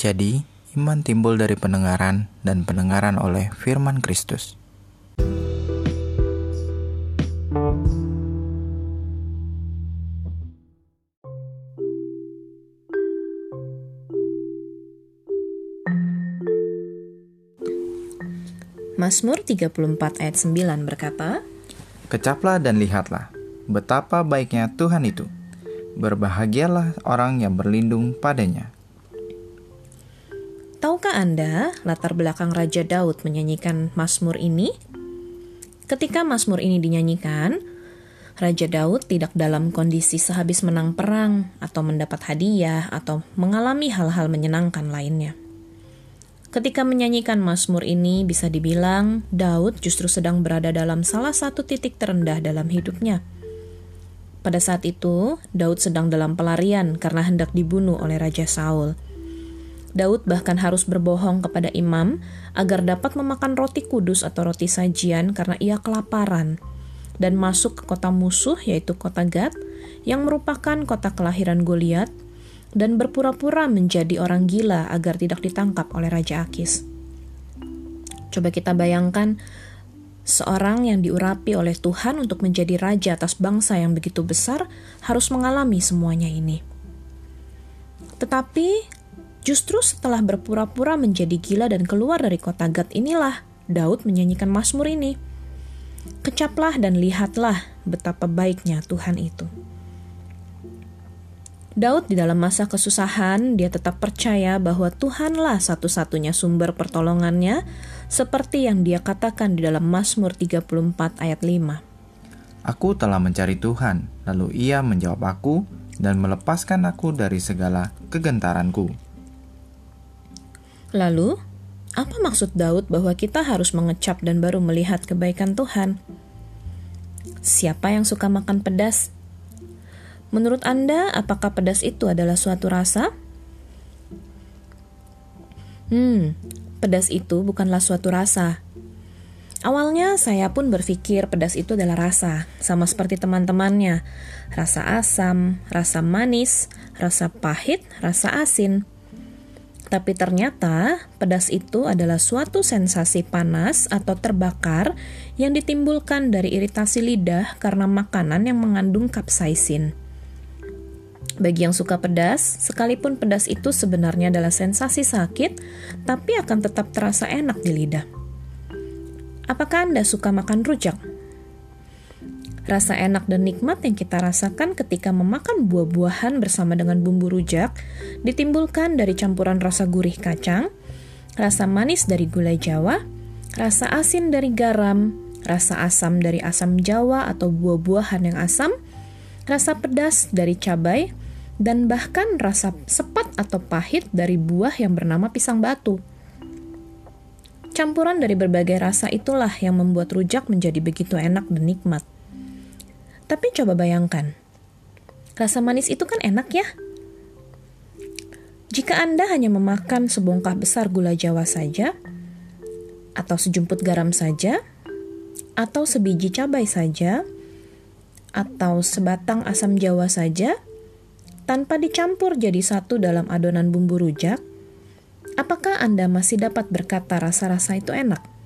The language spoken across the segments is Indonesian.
Jadi, iman timbul dari pendengaran dan pendengaran oleh firman Kristus. Mazmur 34 ayat 9 berkata, Kecaplah dan lihatlah, betapa baiknya Tuhan itu. Berbahagialah orang yang berlindung padanya. Tahukah Anda latar belakang Raja Daud menyanyikan Mazmur ini? Ketika Mazmur ini dinyanyikan, Raja Daud tidak dalam kondisi sehabis menang perang atau mendapat hadiah atau mengalami hal-hal menyenangkan lainnya. Ketika menyanyikan Mazmur ini, bisa dibilang Daud justru sedang berada dalam salah satu titik terendah dalam hidupnya. Pada saat itu, Daud sedang dalam pelarian karena hendak dibunuh oleh Raja Saul. Daud bahkan harus berbohong kepada imam agar dapat memakan roti kudus atau roti sajian karena ia kelaparan dan masuk ke kota musuh yaitu kota Gad yang merupakan kota kelahiran Goliat dan berpura-pura menjadi orang gila agar tidak ditangkap oleh Raja Akis. Coba kita bayangkan seorang yang diurapi oleh Tuhan untuk menjadi raja atas bangsa yang begitu besar harus mengalami semuanya ini. Tetapi justru setelah berpura-pura menjadi gila dan keluar dari kota Gad inilah Daud menyanyikan Mazmur ini. Kecaplah dan lihatlah betapa baiknya Tuhan itu. Daud di dalam masa kesusahan, dia tetap percaya bahwa Tuhanlah satu-satunya sumber pertolongannya, seperti yang dia katakan di dalam Mazmur 34 ayat 5. Aku telah mencari Tuhan, lalu ia menjawab aku dan melepaskan aku dari segala kegentaranku. Lalu, apa maksud Daud bahwa kita harus mengecap dan baru melihat kebaikan Tuhan? Siapa yang suka makan pedas? Menurut Anda, apakah pedas itu adalah suatu rasa? Hmm, pedas itu bukanlah suatu rasa. Awalnya saya pun berpikir pedas itu adalah rasa, sama seperti teman-temannya. Rasa asam, rasa manis, rasa pahit, rasa asin. Tapi ternyata pedas itu adalah suatu sensasi panas atau terbakar yang ditimbulkan dari iritasi lidah karena makanan yang mengandung kapsaisin. Bagi yang suka pedas, sekalipun pedas itu sebenarnya adalah sensasi sakit, tapi akan tetap terasa enak di lidah. Apakah Anda suka makan rujak? Rasa enak dan nikmat yang kita rasakan ketika memakan buah-buahan bersama dengan bumbu rujak ditimbulkan dari campuran rasa gurih kacang, rasa manis dari gulai Jawa, rasa asin dari garam, rasa asam dari asam Jawa atau buah-buahan yang asam, rasa pedas dari cabai, dan bahkan rasa sepat atau pahit dari buah yang bernama pisang batu. Campuran dari berbagai rasa itulah yang membuat rujak menjadi begitu enak dan nikmat. Tapi coba bayangkan, rasa manis itu kan enak ya? Jika Anda hanya memakan sebongkah besar gula jawa saja, atau sejumput garam saja, atau sebiji cabai saja, atau sebatang asam jawa saja, tanpa dicampur jadi satu dalam adonan bumbu rujak, apakah Anda masih dapat berkata rasa-rasa itu enak?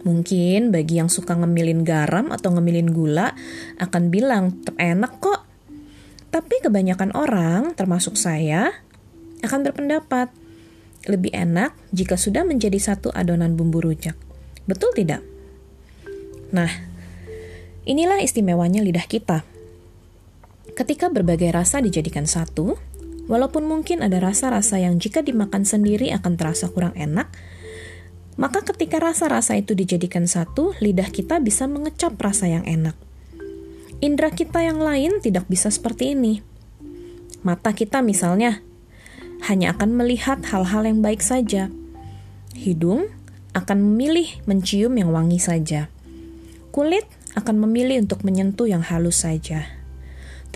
Mungkin bagi yang suka ngemilin garam atau ngemilin gula akan bilang tetap enak kok. Tapi kebanyakan orang, termasuk saya, akan berpendapat lebih enak jika sudah menjadi satu adonan bumbu rujak. Betul tidak? Nah, inilah istimewanya lidah kita. Ketika berbagai rasa dijadikan satu, walaupun mungkin ada rasa-rasa yang jika dimakan sendiri akan terasa kurang enak, maka ketika rasa-rasa itu dijadikan satu, lidah kita bisa mengecap rasa yang enak. Indra kita yang lain tidak bisa seperti ini. Mata kita misalnya hanya akan melihat hal-hal yang baik saja. Hidung akan memilih mencium yang wangi saja. Kulit akan memilih untuk menyentuh yang halus saja.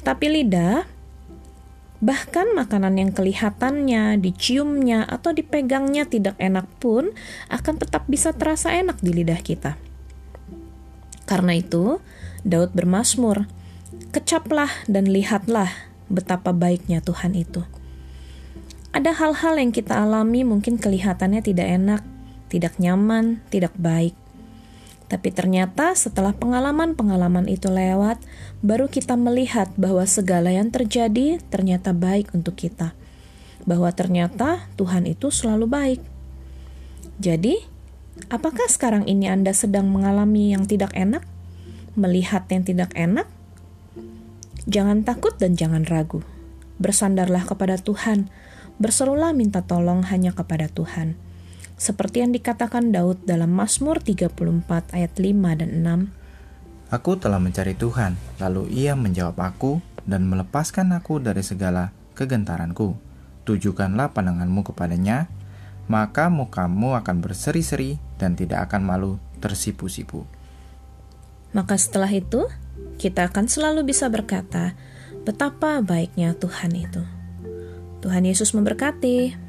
Tetapi lidah, bahkan makanan yang kelihatannya, diciumnya, atau dipegangnya tidak enak pun akan tetap bisa terasa enak di lidah kita. Karena itu, Daud bermasmur, "Kecaplah dan lihatlah betapa baiknya Tuhan itu." Ada hal-hal yang kita alami mungkin kelihatannya tidak enak, tidak nyaman, tidak baik. Tapi ternyata setelah pengalaman-pengalaman itu lewat, baru kita melihat bahwa segala yang terjadi ternyata baik untuk kita. Bahwa ternyata Tuhan itu selalu baik. Jadi, apakah sekarang ini Anda sedang mengalami yang tidak enak? Melihat yang tidak enak? Jangan takut dan jangan ragu. Bersandarlah kepada Tuhan. Berserulah minta tolong hanya kepada Tuhan seperti yang dikatakan Daud dalam Mazmur 34 ayat 5 dan 6. Aku telah mencari Tuhan, lalu ia menjawab aku dan melepaskan aku dari segala kegentaranku. Tujukanlah pandanganmu kepadanya, maka mukamu akan berseri-seri dan tidak akan malu tersipu-sipu. Maka setelah itu, kita akan selalu bisa berkata, betapa baiknya Tuhan itu. Tuhan Yesus memberkati.